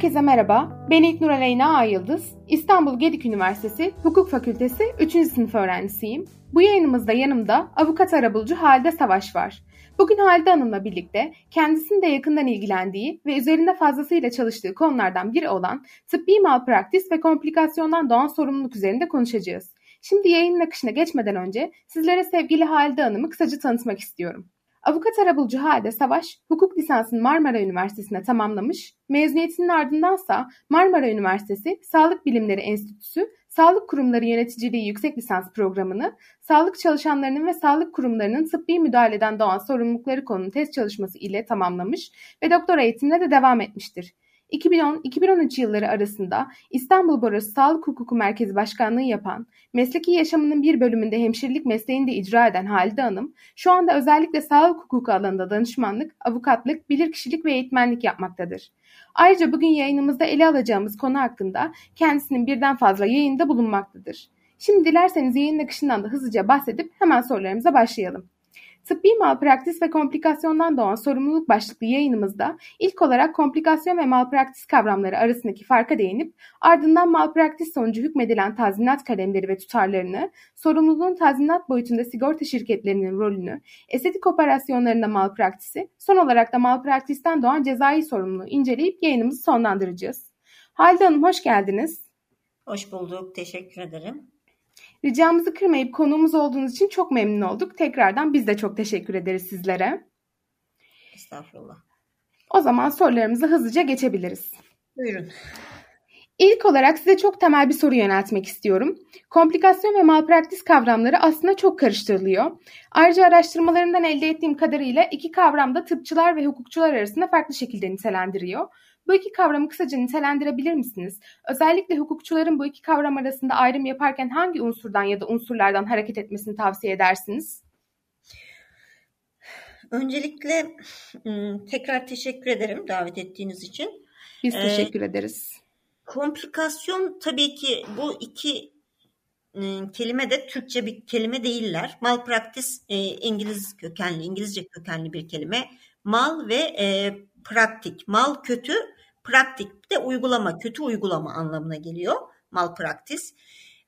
Herkese merhaba, ben İlknur Aleyna Ayıldız, İstanbul Gedik Üniversitesi Hukuk Fakültesi 3. sınıf öğrencisiyim. Bu yayınımızda yanımda avukat arabulucu Halide Savaş var. Bugün Halide Hanım'la birlikte kendisinin de yakından ilgilendiği ve üzerinde fazlasıyla çalıştığı konulardan biri olan tıbbi malpraktis ve komplikasyondan doğan sorumluluk üzerinde konuşacağız. Şimdi yayının akışına geçmeden önce sizlere sevgili Halide Hanım'ı kısaca tanıtmak istiyorum. Avukat arabulucu Halide Savaş, hukuk lisansını Marmara Üniversitesi'nde tamamlamış, mezuniyetinin ardındansa Marmara Üniversitesi Sağlık Bilimleri Enstitüsü Sağlık Kurumları Yöneticiliği Yüksek Lisans Programı'nı, sağlık çalışanlarının ve sağlık kurumlarının tıbbi müdahaleden doğan sorumlulukları konulu test çalışması ile tamamlamış ve doktora eğitimine de devam etmiştir. 2010-2013 yılları arasında İstanbul Barosu Sağlık Hukuku Merkezi Başkanlığı yapan, mesleki yaşamının bir bölümünde hemşirelik mesleğini de icra eden Halide Hanım, şu anda özellikle sağlık hukuku alanında danışmanlık, avukatlık, bilirkişilik ve eğitmenlik yapmaktadır. Ayrıca bugün yayınımızda ele alacağımız konu hakkında kendisinin birden fazla yayında bulunmaktadır. Şimdi dilerseniz yayın akışından da hızlıca bahsedip hemen sorularımıza başlayalım. Tıbbi malpraktis ve komplikasyondan doğan sorumluluk başlıklı yayınımızda ilk olarak komplikasyon ve malpraktis kavramları arasındaki farka değinip ardından malpraktis sonucu hükmedilen tazminat kalemleri ve tutarlarını, sorumluluğun tazminat boyutunda sigorta şirketlerinin rolünü, estetik operasyonlarında malpraktisi, son olarak da malpraktisten doğan cezai sorumluluğu inceleyip yayınımızı sonlandıracağız. Halide Hanım hoş geldiniz. Hoş bulduk, teşekkür ederim. Ricamızı kırmayıp konuğumuz olduğunuz için çok memnun olduk. Tekrardan biz de çok teşekkür ederiz sizlere. Estağfurullah. O zaman sorularımızı hızlıca geçebiliriz. Buyurun. İlk olarak size çok temel bir soru yöneltmek istiyorum. Komplikasyon ve malpraktis kavramları aslında çok karıştırılıyor. Ayrıca araştırmalarından elde ettiğim kadarıyla iki kavram da tıpçılar ve hukukçular arasında farklı şekilde nitelendiriyor. Bu iki kavramı kısaca nitelendirebilir misiniz? Özellikle hukukçuların bu iki kavram arasında ayrım yaparken hangi unsurdan ya da unsurlardan hareket etmesini tavsiye edersiniz? Öncelikle tekrar teşekkür ederim davet ettiğiniz için. Biz ee, teşekkür ee, ederiz. Komplikasyon tabii ki bu iki kelime de Türkçe bir kelime değiller. Malpraktis e, İngiliz kökenli, İngilizce kökenli bir kelime. Mal ve e, praktik. Mal kötü, praktik de uygulama, kötü uygulama anlamına geliyor. Malpraktis.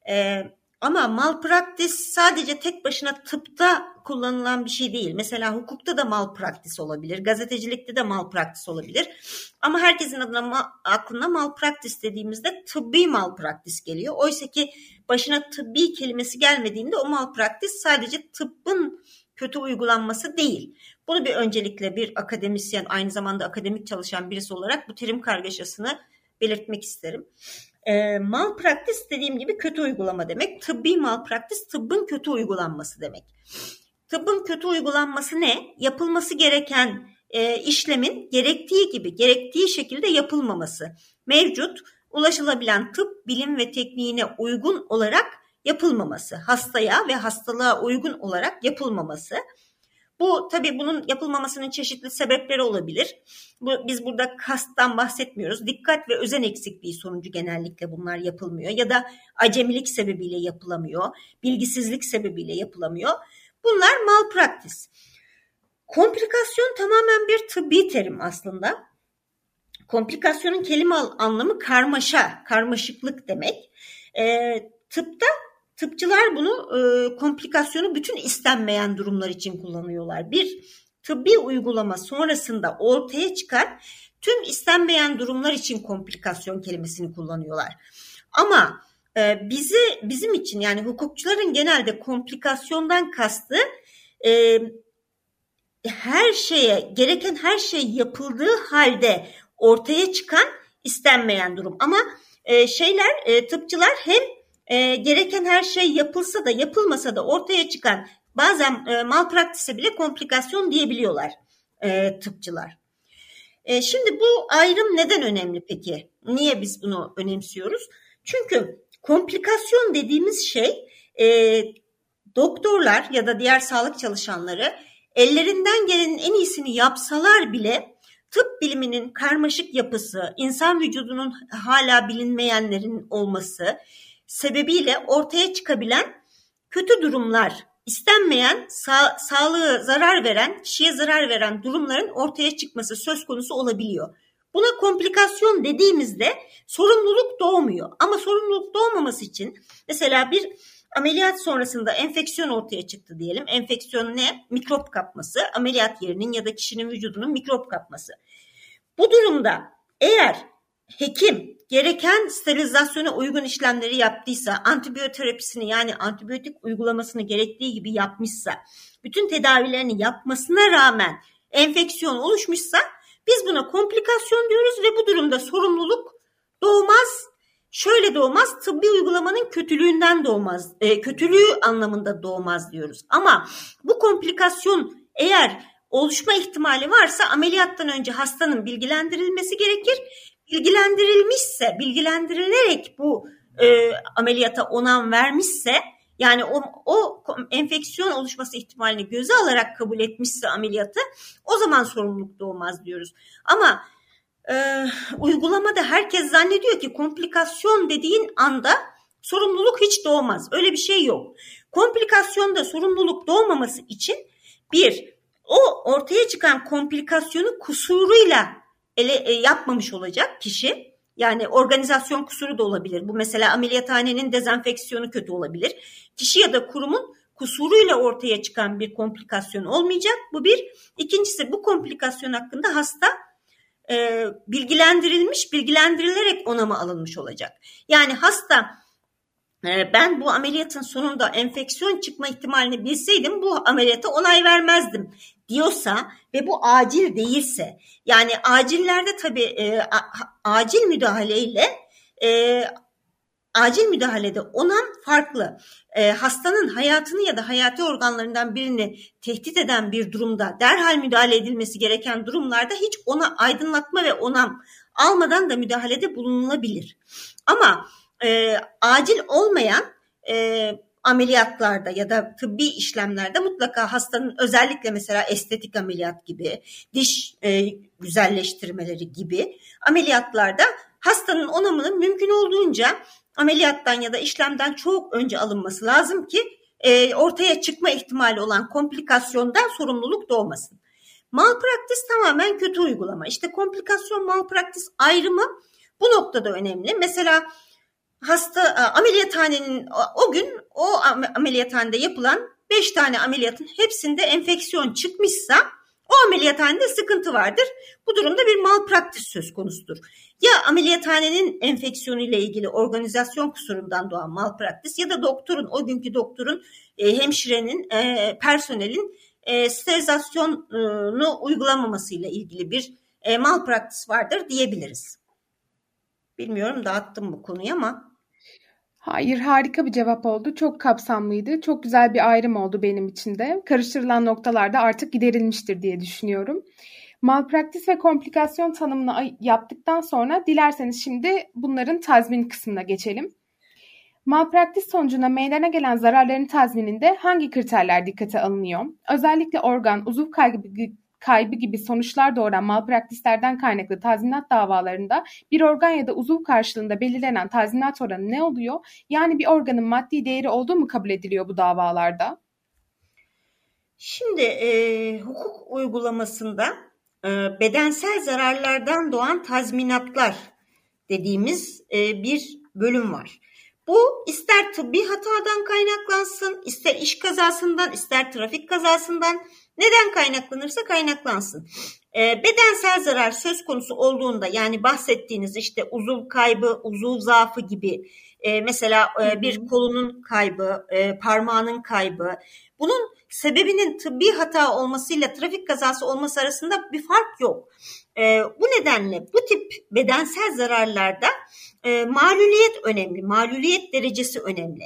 E, ama malpraktis sadece tek başına tıpta kullanılan bir şey değil. Mesela hukukta da malpraktis olabilir, gazetecilikte de malpraktis olabilir. Ama herkesin adına aklına malpraktis dediğimizde tıbbi malpraktis geliyor. Oysa ki başına tıbbi kelimesi gelmediğinde o malpraktis sadece tıbbın kötü uygulanması değil. Bunu bir öncelikle bir akademisyen aynı zamanda akademik çalışan birisi olarak bu terim kargaşasını belirtmek isterim. E, malpraktis dediğim gibi kötü uygulama demek. Tıbbi malpraktis tıbbın kötü uygulanması demek. Tıbbın kötü uygulanması ne? Yapılması gereken e, işlemin gerektiği gibi, gerektiği şekilde yapılmaması. Mevcut, ulaşılabilen tıp, bilim ve tekniğine uygun olarak yapılmaması. Hastaya ve hastalığa uygun olarak yapılmaması. Bu tabii bunun yapılmamasının çeşitli sebepleri olabilir. Bu, biz burada kasttan bahsetmiyoruz. Dikkat ve özen eksikliği sonucu genellikle bunlar yapılmıyor ya da acemilik sebebiyle yapılamıyor, bilgisizlik sebebiyle yapılamıyor. Bunlar malpraktis. Komplikasyon tamamen bir tıbbi terim aslında. Komplikasyonun kelime anlamı karmaşa, karmaşıklık demek. E, tıpta Tıpçılar bunu e, komplikasyonu bütün istenmeyen durumlar için kullanıyorlar. Bir tıbbi uygulama sonrasında ortaya çıkan tüm istenmeyen durumlar için komplikasyon kelimesini kullanıyorlar. Ama e, bizi bizim için yani hukukçuların genelde komplikasyondan kastı e, her şeye gereken her şey yapıldığı halde ortaya çıkan istenmeyen durum. Ama e, şeyler e, tıpçılar hem e, gereken her şey yapılsa da yapılmasa da ortaya çıkan bazen e, malpraktise bile komplikasyon diyebiliyorlar e, tıpçılar. E, şimdi bu ayrım neden önemli peki? Niye biz bunu önemsiyoruz? Çünkü komplikasyon dediğimiz şey e, doktorlar ya da diğer sağlık çalışanları ellerinden gelenin en iyisini yapsalar bile tıp biliminin karmaşık yapısı, insan vücudunun hala bilinmeyenlerin olması, sebebiyle ortaya çıkabilen kötü durumlar, istenmeyen, sağ, sağlığı zarar veren, kişiye zarar veren durumların ortaya çıkması söz konusu olabiliyor. Buna komplikasyon dediğimizde sorumluluk doğmuyor. Ama sorumluluk doğmaması için mesela bir ameliyat sonrasında enfeksiyon ortaya çıktı diyelim. Enfeksiyon ne? Mikrop kapması. Ameliyat yerinin ya da kişinin vücudunun mikrop kapması. Bu durumda eğer hekim gereken sterilizasyona uygun işlemleri yaptıysa, antibiyoterapisini yani antibiyotik uygulamasını gerektiği gibi yapmışsa, bütün tedavilerini yapmasına rağmen enfeksiyon oluşmuşsa biz buna komplikasyon diyoruz ve bu durumda sorumluluk doğmaz. Şöyle doğmaz, tıbbi uygulamanın kötülüğünden doğmaz, e, kötülüğü anlamında doğmaz diyoruz. Ama bu komplikasyon eğer oluşma ihtimali varsa ameliyattan önce hastanın bilgilendirilmesi gerekir. Bilgilendirilmişse, bilgilendirilerek bu e, ameliyata onam vermişse yani o, o enfeksiyon oluşması ihtimalini göze alarak kabul etmişse ameliyatı o zaman sorumluluk doğmaz diyoruz. Ama e, uygulamada herkes zannediyor ki komplikasyon dediğin anda sorumluluk hiç doğmaz. Öyle bir şey yok. Komplikasyonda sorumluluk doğmaması için bir, o ortaya çıkan komplikasyonu kusuruyla ele, e, yapmamış olacak kişi. Yani organizasyon kusuru da olabilir. Bu mesela ameliyathanenin dezenfeksiyonu kötü olabilir. Kişi ya da kurumun kusuruyla ortaya çıkan bir komplikasyon olmayacak. Bu bir. İkincisi bu komplikasyon hakkında hasta e, bilgilendirilmiş, bilgilendirilerek onama alınmış olacak. Yani hasta ben bu ameliyatın sonunda enfeksiyon çıkma ihtimalini bilseydim bu ameliyata onay vermezdim diyorsa ve bu acil değilse yani acillerde tabii e, acil müdahaleyle e, acil müdahalede onam farklı. E, hastanın hayatını ya da hayati organlarından birini tehdit eden bir durumda derhal müdahale edilmesi gereken durumlarda hiç ona aydınlatma ve onam almadan da müdahalede bulunulabilir. Ama e, acil olmayan e, ameliyatlarda ya da tıbbi işlemlerde mutlaka hastanın özellikle mesela estetik ameliyat gibi, diş e, güzelleştirmeleri gibi ameliyatlarda hastanın onamının mümkün olduğunca ameliyattan ya da işlemden çok önce alınması lazım ki e, ortaya çıkma ihtimali olan komplikasyondan sorumluluk doğmasın. Malpraktis tamamen kötü uygulama. İşte komplikasyon malpraktis ayrımı bu noktada önemli. Mesela hasta e, ameliyathanenin o gün o ameliyathanede yapılan 5 tane ameliyatın hepsinde enfeksiyon çıkmışsa o ameliyathanede sıkıntı vardır. Bu durumda bir malpraktis söz konusudur. Ya ameliyathanenin enfeksiyonu ile ilgili organizasyon kusurundan doğan malpraktis ya da doktorun o günkü doktorun e, hemşirenin e, personelin e, sterilizasyonu uygulamaması ile ilgili bir malpraktis vardır diyebiliriz. Bilmiyorum dağıttım bu konuyu ama Hayır, harika bir cevap oldu. Çok kapsamlıydı. Çok güzel bir ayrım oldu benim için de. Karıştırılan noktalar da artık giderilmiştir diye düşünüyorum. Malpraktis ve komplikasyon tanımını yaptıktan sonra dilerseniz şimdi bunların tazmin kısmına geçelim. Malpraktis sonucunda meydana gelen zararların tazmininde hangi kriterler dikkate alınıyor? Özellikle organ, uzuv kaybı kaybı gibi sonuçlar doğuran malpraktislerden kaynaklı tazminat davalarında bir organ ya da uzuv karşılığında belirlenen tazminat oranı ne oluyor? Yani bir organın maddi değeri olduğu mu kabul ediliyor bu davalarda? Şimdi e, hukuk uygulamasında e, bedensel zararlardan doğan tazminatlar dediğimiz e, bir bölüm var. Bu ister tıbbi hatadan kaynaklansın, ister iş kazasından, ister trafik kazasından, neden kaynaklanırsa kaynaklansın. E, bedensel zarar söz konusu olduğunda yani bahsettiğiniz işte uzuv kaybı, uzuv zaafı gibi e, mesela e, bir kolunun kaybı, e, parmağının kaybı bunun sebebinin tıbbi hata olmasıyla trafik kazası olması arasında bir fark yok. E, bu nedenle bu tip bedensel zararlarda e, maluliyet önemli, maluliyet derecesi önemli.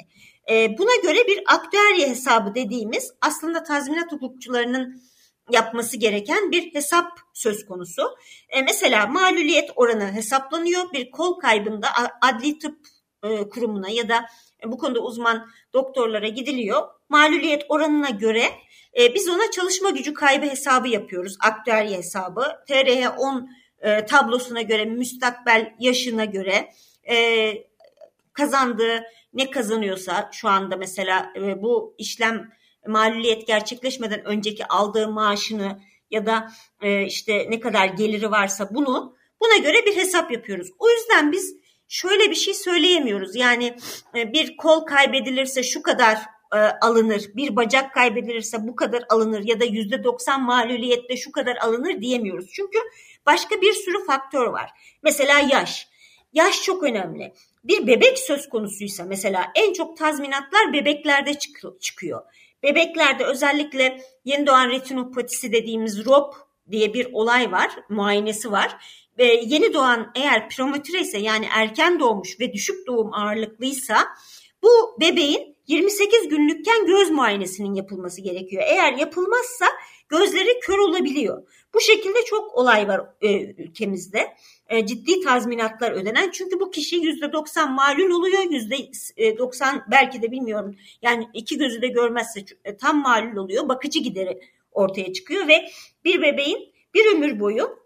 E, buna göre bir aktüerye hesabı dediğimiz aslında tazminat hukukçularının yapması gereken bir hesap söz konusu. E, mesela maluliyet oranı hesaplanıyor. Bir kol kaybında adli tıp e, kurumuna ya da bu konuda uzman doktorlara gidiliyor. Maluliyet oranına göre e, biz ona çalışma gücü kaybı hesabı yapıyoruz. Aktüerye hesabı. TRH 10 e, tablosuna göre, müstakbel yaşına göre e, kazandığı ne kazanıyorsa şu anda mesela e, bu işlem maliyet gerçekleşmeden önceki aldığı maaşını ya da e, işte ne kadar geliri varsa bunu Buna göre bir hesap yapıyoruz. O yüzden biz şöyle bir şey söyleyemiyoruz. Yani e, bir kol kaybedilirse şu kadar e, alınır, bir bacak kaybedilirse bu kadar alınır ya da yüzde doksan maluliyette şu kadar alınır diyemiyoruz. Çünkü başka bir sürü faktör var. Mesela yaş. Yaş çok önemli. Bir bebek söz konusuysa mesela en çok tazminatlar bebeklerde çıkıyor. Bebeklerde özellikle yeni doğan retinopatisi dediğimiz ROP diye bir olay var, muayenesi var. Ve yeni doğan eğer prematüre ise yani erken doğmuş ve düşük doğum ağırlıklıysa bu bebeğin 28 günlükken göz muayenesinin yapılması gerekiyor. Eğer yapılmazsa gözleri kör olabiliyor. Bu şekilde çok olay var e, ülkemizde. E, ciddi tazminatlar ödenen. Çünkü bu kişi %90 malul oluyor. %90 belki de bilmiyorum. Yani iki gözü de görmezse e, tam malul oluyor. Bakıcı gideri ortaya çıkıyor ve bir bebeğin bir ömür boyu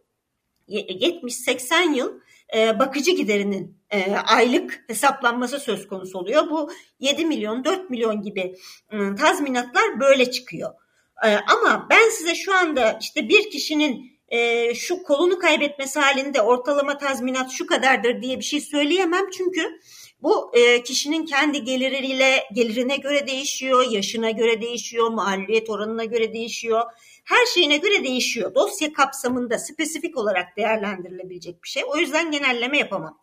70-80 yıl e, bakıcı giderinin e, aylık hesaplanması söz konusu oluyor. Bu 7 milyon 4 milyon gibi e, tazminatlar böyle çıkıyor. E, ama ben size şu anda işte bir kişinin e, şu kolunu kaybetmesi halinde ortalama tazminat şu kadardır diye bir şey söyleyemem. Çünkü bu e, kişinin kendi geliriyle gelirine göre değişiyor, yaşına göre değişiyor, maliyet oranına göre değişiyor her şeyine göre değişiyor. Dosya kapsamında spesifik olarak değerlendirilebilecek bir şey. O yüzden genelleme yapamam.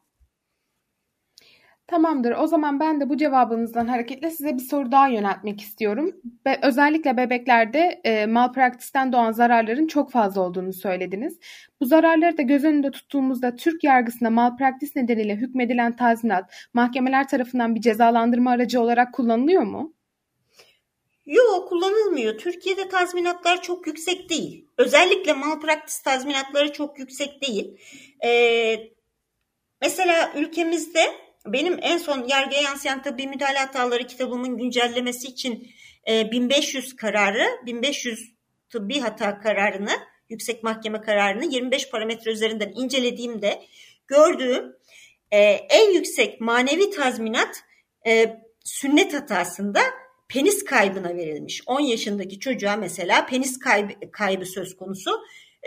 Tamamdır. O zaman ben de bu cevabınızdan hareketle size bir soru daha yöneltmek istiyorum. Be özellikle bebeklerde e, malpraktisten doğan zararların çok fazla olduğunu söylediniz. Bu zararları da göz önünde tuttuğumuzda Türk yargısında malpraktis nedeniyle hükmedilen tazminat mahkemeler tarafından bir cezalandırma aracı olarak kullanılıyor mu? Yok kullanılmıyor. Türkiye'de tazminatlar çok yüksek değil. Özellikle malpraktis tazminatları çok yüksek değil. Ee, mesela ülkemizde benim en son yargıya yansıyan tıbbi müdahale hataları kitabımın güncellemesi için e, 1500 kararı, 1500 tıbbi hata kararını, yüksek mahkeme kararını 25 parametre üzerinden incelediğimde gördüğüm e, en yüksek manevi tazminat e, sünnet hatasında penis kaybına verilmiş. 10 yaşındaki çocuğa mesela penis kaybı, kaybı söz konusu.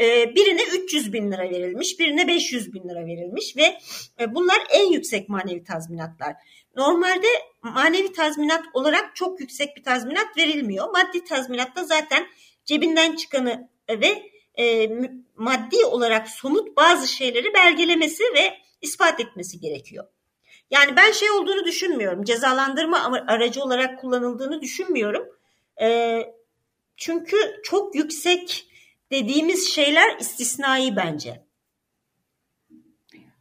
Ee, birine 300 bin lira verilmiş, birine 500 bin lira verilmiş ve e, bunlar en yüksek manevi tazminatlar. Normalde manevi tazminat olarak çok yüksek bir tazminat verilmiyor. Maddi tazminatta zaten cebinden çıkanı ve e, maddi olarak somut bazı şeyleri belgelemesi ve ispat etmesi gerekiyor. Yani ben şey olduğunu düşünmüyorum. Cezalandırma aracı olarak kullanıldığını düşünmüyorum. E, çünkü çok yüksek dediğimiz şeyler istisnai bence.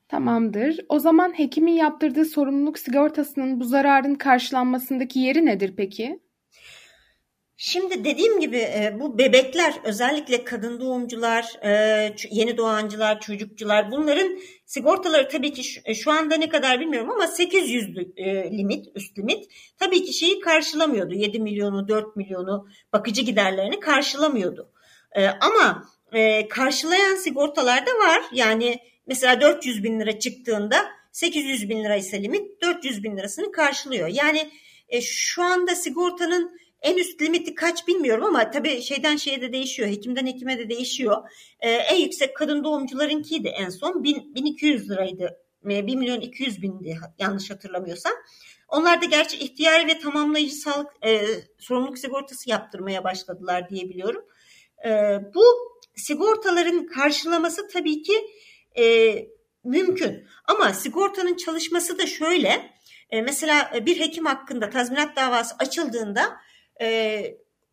Tamamdır. O zaman hekimin yaptırdığı sorumluluk sigortasının bu zararın karşılanmasındaki yeri nedir peki? Şimdi dediğim gibi e, bu bebekler özellikle kadın doğumcular, e, yeni doğancılar, çocukçular bunların sigortaları tabii ki şu, e, şu anda ne kadar bilmiyorum ama 800 limit, üst limit tabii ki şeyi karşılamıyordu. 7 milyonu, 4 milyonu bakıcı giderlerini karşılamıyordu. Ama karşılayan sigortalar da var. Yani mesela 400 bin lira çıktığında 800 bin lira ise limit 400 bin lirasını karşılıyor. Yani şu anda sigortanın en üst limiti kaç bilmiyorum ama tabii şeyden şeye de değişiyor. Hekimden hekime de değişiyor. Ee, en yüksek kadın doğumcularınkiydi en son. 1000, 1200 liraydı. 1 ee, milyon 200 bindi yanlış hatırlamıyorsam. Onlar da gerçi ihtiyari ve tamamlayıcı sağlık e, sorumluluk sigortası yaptırmaya başladılar diye biliyorum. E, bu sigortaların karşılaması tabii ki e, mümkün. Ama sigortanın çalışması da şöyle. E, mesela bir hekim hakkında tazminat davası açıldığında e,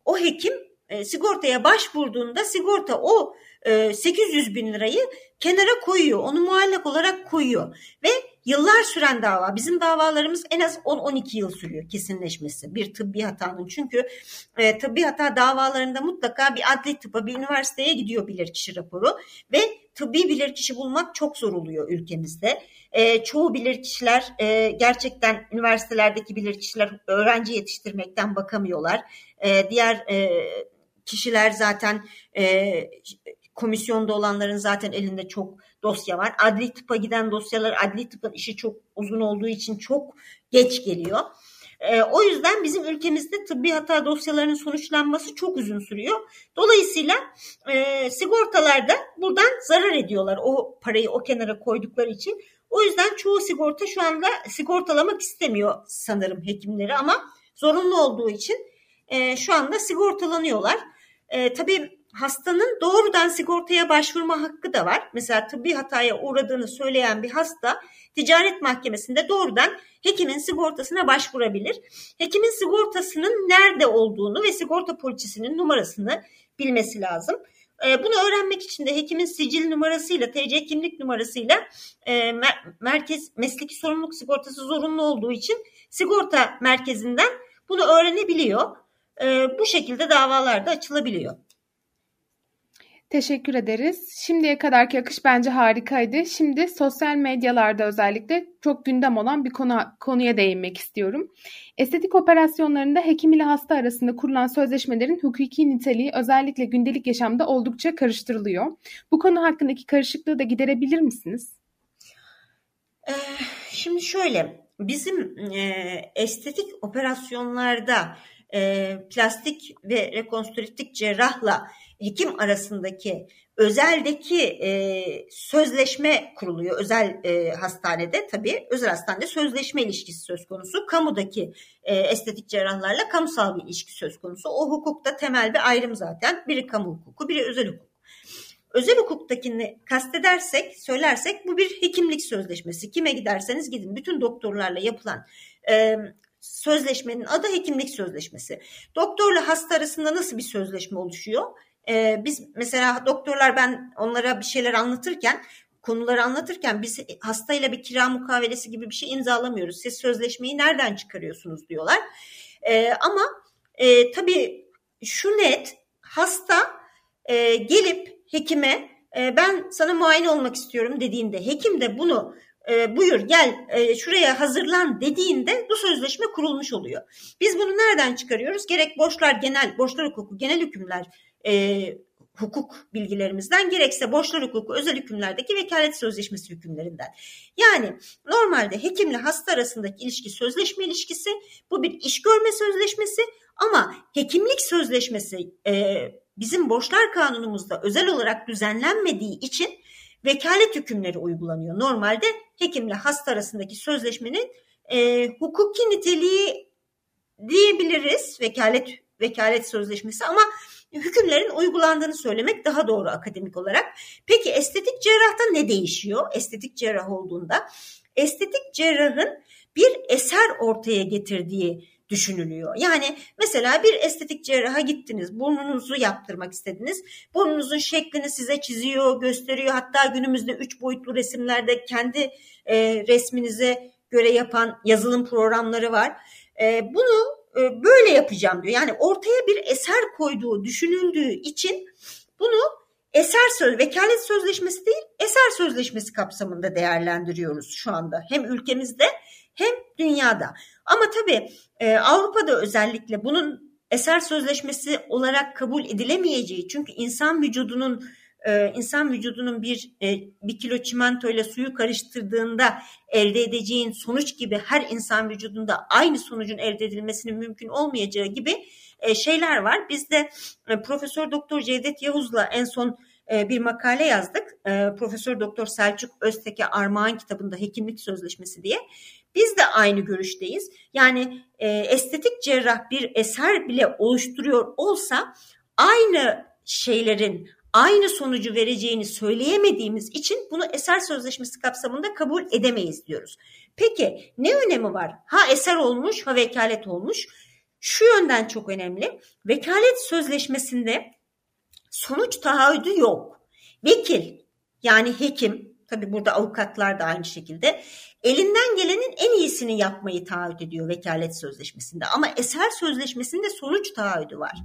o hekim e, sigortaya başvurduğunda sigorta o e, 800 bin lirayı kenara koyuyor. Onu muallak olarak koyuyor. Ve yıllar süren dava. Bizim davalarımız en az 10-12 yıl sürüyor kesinleşmesi bir tıbbi hatanın. Çünkü e, tıbbi hata davalarında mutlaka bir adli tıpa bir üniversiteye gidiyor bilirkişi raporu. Ve tıbbi bilirkişi bulmak çok zor oluyor ülkemizde. E, çoğu bilirkişiler e, gerçekten üniversitelerdeki bilirkişiler öğrenci yetiştirmekten bakamıyorlar. E, diğer e, kişiler zaten e, komisyonda olanların zaten elinde çok dosya var. Adli tıpa giden dosyalar adli tıpın işi çok uzun olduğu için çok geç geliyor. E, o yüzden bizim ülkemizde tıbbi hata dosyalarının sonuçlanması çok uzun sürüyor. Dolayısıyla e, sigortalar da buradan zarar ediyorlar o parayı o kenara koydukları için. O yüzden çoğu sigorta şu anda sigortalamak istemiyor sanırım hekimleri ama zorunlu olduğu için e, şu anda sigortalanıyorlar. E, tabii hastanın doğrudan sigortaya başvurma hakkı da var. Mesela tıbbi hataya uğradığını söyleyen bir hasta ticaret mahkemesinde doğrudan hekimin sigortasına başvurabilir. Hekimin sigortasının nerede olduğunu ve sigorta poliçesinin numarasını bilmesi lazım. E, bunu öğrenmek için de hekimin sicil numarasıyla, TC kimlik numarasıyla e, merkez mesleki sorumluluk sigortası zorunlu olduğu için sigorta merkezinden bunu öğrenebiliyor. E, bu şekilde davalar da açılabiliyor. Teşekkür ederiz. Şimdiye kadarki akış bence harikaydı. Şimdi sosyal medyalarda özellikle çok gündem olan bir konu, konuya değinmek istiyorum. Estetik operasyonlarında hekim ile hasta arasında kurulan sözleşmelerin hukuki niteliği özellikle gündelik yaşamda oldukça karıştırılıyor. Bu konu hakkındaki karışıklığı da giderebilir misiniz? Ee, şimdi şöyle, bizim e, estetik operasyonlarda e, plastik ve rekonstrüktif cerrahla hekim arasındaki özeldeki e, sözleşme kuruluyor. Özel e, hastanede tabii özel hastanede sözleşme ilişkisi söz konusu. Kamudaki e, estetik cerrahlarla kamusal bir ilişki söz konusu. O hukukta temel bir ayrım zaten. Biri kamu hukuku, biri özel hukuk. Özel hukuktakini kastedersek, söylersek bu bir hekimlik sözleşmesi. Kime giderseniz gidin. Bütün doktorlarla yapılan e, sözleşmenin adı hekimlik sözleşmesi. Doktorla hasta arasında nasıl bir sözleşme oluşuyor? Ee, biz mesela doktorlar ben onlara bir şeyler anlatırken konuları anlatırken biz hastayla bir kira mukavelesi gibi bir şey imzalamıyoruz. Siz sözleşmeyi nereden çıkarıyorsunuz diyorlar. Ee, ama e, tabii şu net hasta e, gelip hekime e, ben sana muayene olmak istiyorum dediğinde hekim de bunu e, buyur gel e, şuraya hazırlan dediğinde bu sözleşme kurulmuş oluyor. Biz bunu nereden çıkarıyoruz? Gerek borçlar genel, borçlar hukuku, genel hükümler e, hukuk bilgilerimizden gerekse borçlar hukuku özel hükümlerdeki vekalet sözleşmesi hükümlerinden. Yani normalde hekimle hasta arasındaki ilişki sözleşme ilişkisi bu bir iş görme sözleşmesi ama hekimlik sözleşmesi e, bizim borçlar kanunumuzda özel olarak düzenlenmediği için vekalet hükümleri uygulanıyor. Normalde hekimle hasta arasındaki sözleşmenin e, hukuki niteliği diyebiliriz vekalet vekalet sözleşmesi ama hükümlerin uygulandığını söylemek daha doğru akademik olarak. Peki estetik cerrahta ne değişiyor? Estetik cerrah olduğunda estetik cerrahın bir eser ortaya getirdiği düşünülüyor. Yani mesela bir estetik cerraha gittiniz, burnunuzu yaptırmak istediniz. Burnunuzun şeklini size çiziyor, gösteriyor. Hatta günümüzde üç boyutlu resimlerde kendi e, resminize göre yapan yazılım programları var. E, bunu böyle yapacağım diyor. Yani ortaya bir eser koyduğu düşünüldüğü için bunu eser söz, vekalet sözleşmesi değil, eser sözleşmesi kapsamında değerlendiriyoruz şu anda. Hem ülkemizde hem dünyada. Ama tabii e, Avrupa'da özellikle bunun eser sözleşmesi olarak kabul edilemeyeceği çünkü insan vücudunun e, insan vücudunun bir e, bir kilo çimento ile suyu karıştırdığında elde edeceğin sonuç gibi her insan vücudunda aynı sonucun elde edilmesinin mümkün olmayacağı gibi e, şeyler var. Biz de e, Profesör Doktor Cevdet Yavuz'la en son bir makale yazdık. Profesör Doktor Selçuk Özteke Armağan kitabında Hekimlik Sözleşmesi diye. Biz de aynı görüşteyiz. Yani estetik cerrah bir eser bile oluşturuyor olsa aynı şeylerin aynı sonucu vereceğini söyleyemediğimiz için bunu eser sözleşmesi kapsamında kabul edemeyiz diyoruz. Peki ne önemi var? Ha eser olmuş ha vekalet olmuş. Şu yönden çok önemli. Vekalet sözleşmesinde sonuç taahhüdü yok. Vekil yani hekim tabi burada avukatlar da aynı şekilde elinden gelenin en iyisini yapmayı taahhüt ediyor vekalet sözleşmesinde. Ama eser sözleşmesinde sonuç taahhüdü var.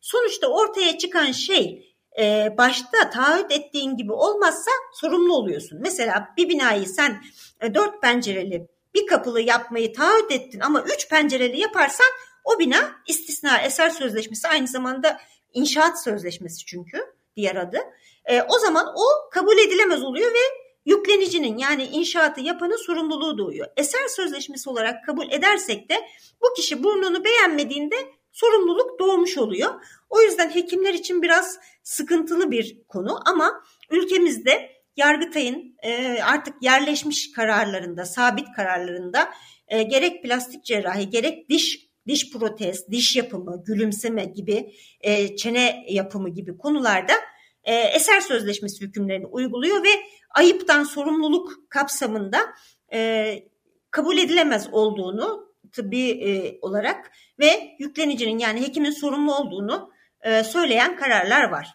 Sonuçta ortaya çıkan şey e, başta taahhüt ettiğin gibi olmazsa sorumlu oluyorsun. Mesela bir binayı sen e, dört pencereli bir kapılı yapmayı taahhüt ettin ama üç pencereli yaparsan o bina istisna eser sözleşmesi aynı zamanda inşaat sözleşmesi çünkü diğer adı. E, o zaman o kabul edilemez oluyor ve yüklenicinin yani inşaatı yapanın sorumluluğu doğuyor. Eser sözleşmesi olarak kabul edersek de bu kişi burnunu beğenmediğinde sorumluluk doğmuş oluyor. O yüzden hekimler için biraz sıkıntılı bir konu ama ülkemizde Yargıtay'ın e, artık yerleşmiş kararlarında, sabit kararlarında e, gerek plastik cerrahi gerek diş diş protez, diş yapımı, gülümseme gibi, e, çene yapımı gibi konularda eser sözleşmesi hükümlerini uyguluyor ve ayıptan sorumluluk kapsamında kabul edilemez olduğunu tıbbi e, olarak ve yüklenicinin yani hekimin sorumlu olduğunu e, söyleyen kararlar var.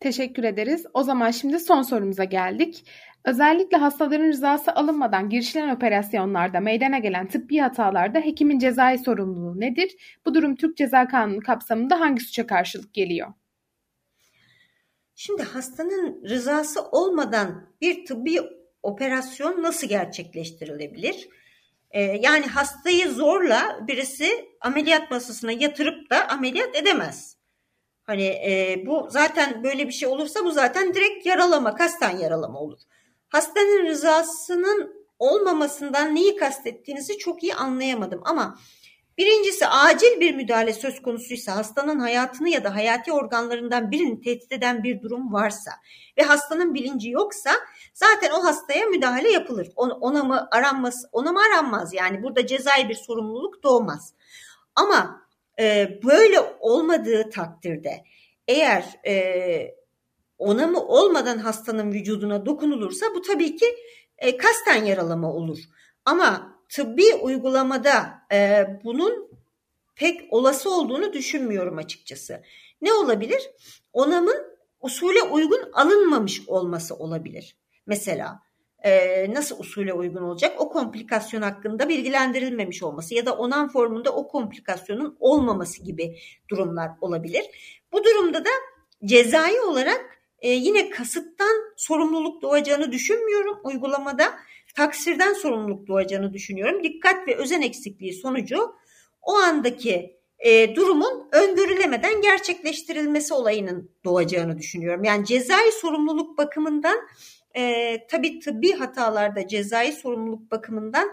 Teşekkür ederiz. O zaman şimdi son sorumuza geldik. Özellikle hastaların rızası alınmadan girişilen operasyonlarda meydana gelen tıbbi hatalarda hekimin cezai sorumluluğu nedir? Bu durum Türk Ceza Kanunu kapsamında hangi suça karşılık geliyor? Şimdi hastanın rızası olmadan bir tıbbi operasyon nasıl gerçekleştirilebilir? Ee, yani hastayı zorla birisi ameliyat masasına yatırıp da ameliyat edemez. Hani e, bu zaten böyle bir şey olursa bu zaten direkt yaralama, kasten yaralama olur. Hastanın rızasının olmamasından neyi kastettiğinizi çok iyi anlayamadım ama birincisi acil bir müdahale söz konusuysa hastanın hayatını ya da hayati organlarından birini tehdit eden bir durum varsa ve hastanın bilinci yoksa zaten o hastaya müdahale yapılır. Ona mı aranmaz, ona mı aranmaz yani burada cezai bir sorumluluk doğmaz. Ama e, böyle olmadığı takdirde eğer e, onamı olmadan hastanın vücuduna dokunulursa bu tabii ki e, kasten yaralama olur. Ama tıbbi uygulamada e, bunun pek olası olduğunu düşünmüyorum açıkçası. Ne olabilir? Onamın usule uygun alınmamış olması olabilir. Mesela e, nasıl usule uygun olacak? O komplikasyon hakkında bilgilendirilmemiş olması ya da onam formunda o komplikasyonun olmaması gibi durumlar olabilir. Bu durumda da cezai olarak e, yine kasıttan sorumluluk doğacağını düşünmüyorum uygulamada. Taksirden sorumluluk doğacağını düşünüyorum. Dikkat ve özen eksikliği sonucu o andaki e, durumun öngörülemeden gerçekleştirilmesi olayının doğacağını düşünüyorum. Yani cezai sorumluluk bakımından e, tabii tıbbi hatalarda cezai sorumluluk bakımından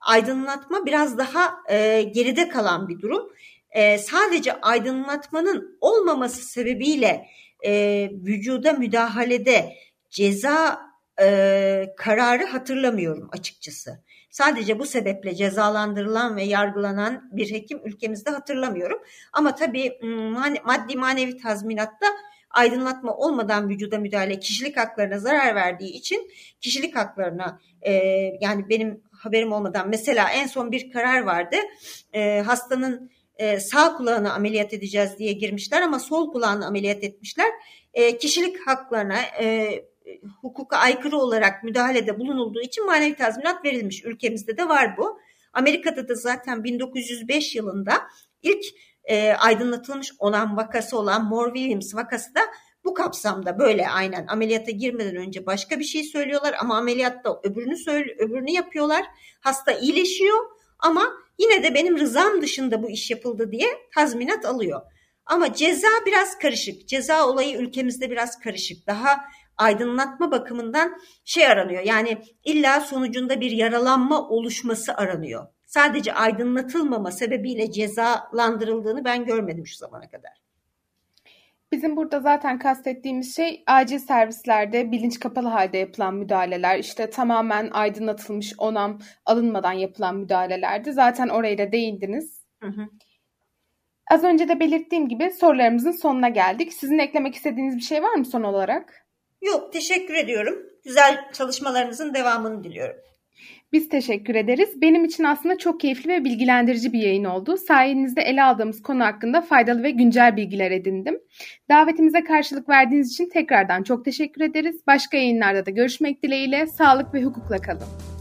aydınlatma biraz daha e, geride kalan bir durum. E, sadece aydınlatmanın olmaması sebebiyle e, vücuda müdahalede ceza e, kararı hatırlamıyorum açıkçası. Sadece bu sebeple cezalandırılan ve yargılanan bir hekim ülkemizde hatırlamıyorum. Ama tabii maddi manevi tazminatta aydınlatma olmadan vücuda müdahale kişilik haklarına zarar verdiği için kişilik haklarına e, yani benim haberim olmadan mesela en son bir karar vardı. E, hastanın e, sağ kulağını ameliyat edeceğiz diye girmişler ama sol kulağını ameliyat etmişler. E, kişilik haklarına e, hukuka aykırı olarak müdahalede bulunulduğu için manevi tazminat verilmiş. Ülkemizde de var bu. Amerika'da da zaten 1905 yılında ilk e, aydınlatılmış olan vakası olan Moore Williams vakası da bu kapsamda böyle aynen ameliyata girmeden önce başka bir şey söylüyorlar ama ameliyatta öbürünü söyle, öbürünü yapıyorlar. Hasta iyileşiyor ama yine de benim rızam dışında bu iş yapıldı diye tazminat alıyor. Ama ceza biraz karışık. Ceza olayı ülkemizde biraz karışık. Daha aydınlatma bakımından şey aranıyor. Yani illa sonucunda bir yaralanma oluşması aranıyor. Sadece aydınlatılmama sebebiyle cezalandırıldığını ben görmedim şu zamana kadar. Bizim burada zaten kastettiğimiz şey acil servislerde bilinç kapalı halde yapılan müdahaleler, işte tamamen aydınlatılmış onam alınmadan yapılan müdahalelerdi. Zaten oraya da değindiniz. Hı hı. Az önce de belirttiğim gibi sorularımızın sonuna geldik. Sizin eklemek istediğiniz bir şey var mı son olarak? Yok, teşekkür ediyorum. Güzel çalışmalarınızın devamını diliyorum. Biz teşekkür ederiz. Benim için aslında çok keyifli ve bilgilendirici bir yayın oldu. Sayenizde ele aldığımız konu hakkında faydalı ve güncel bilgiler edindim. Davetimize karşılık verdiğiniz için tekrardan çok teşekkür ederiz. Başka yayınlarda da görüşmek dileğiyle. Sağlık ve hukukla kalın.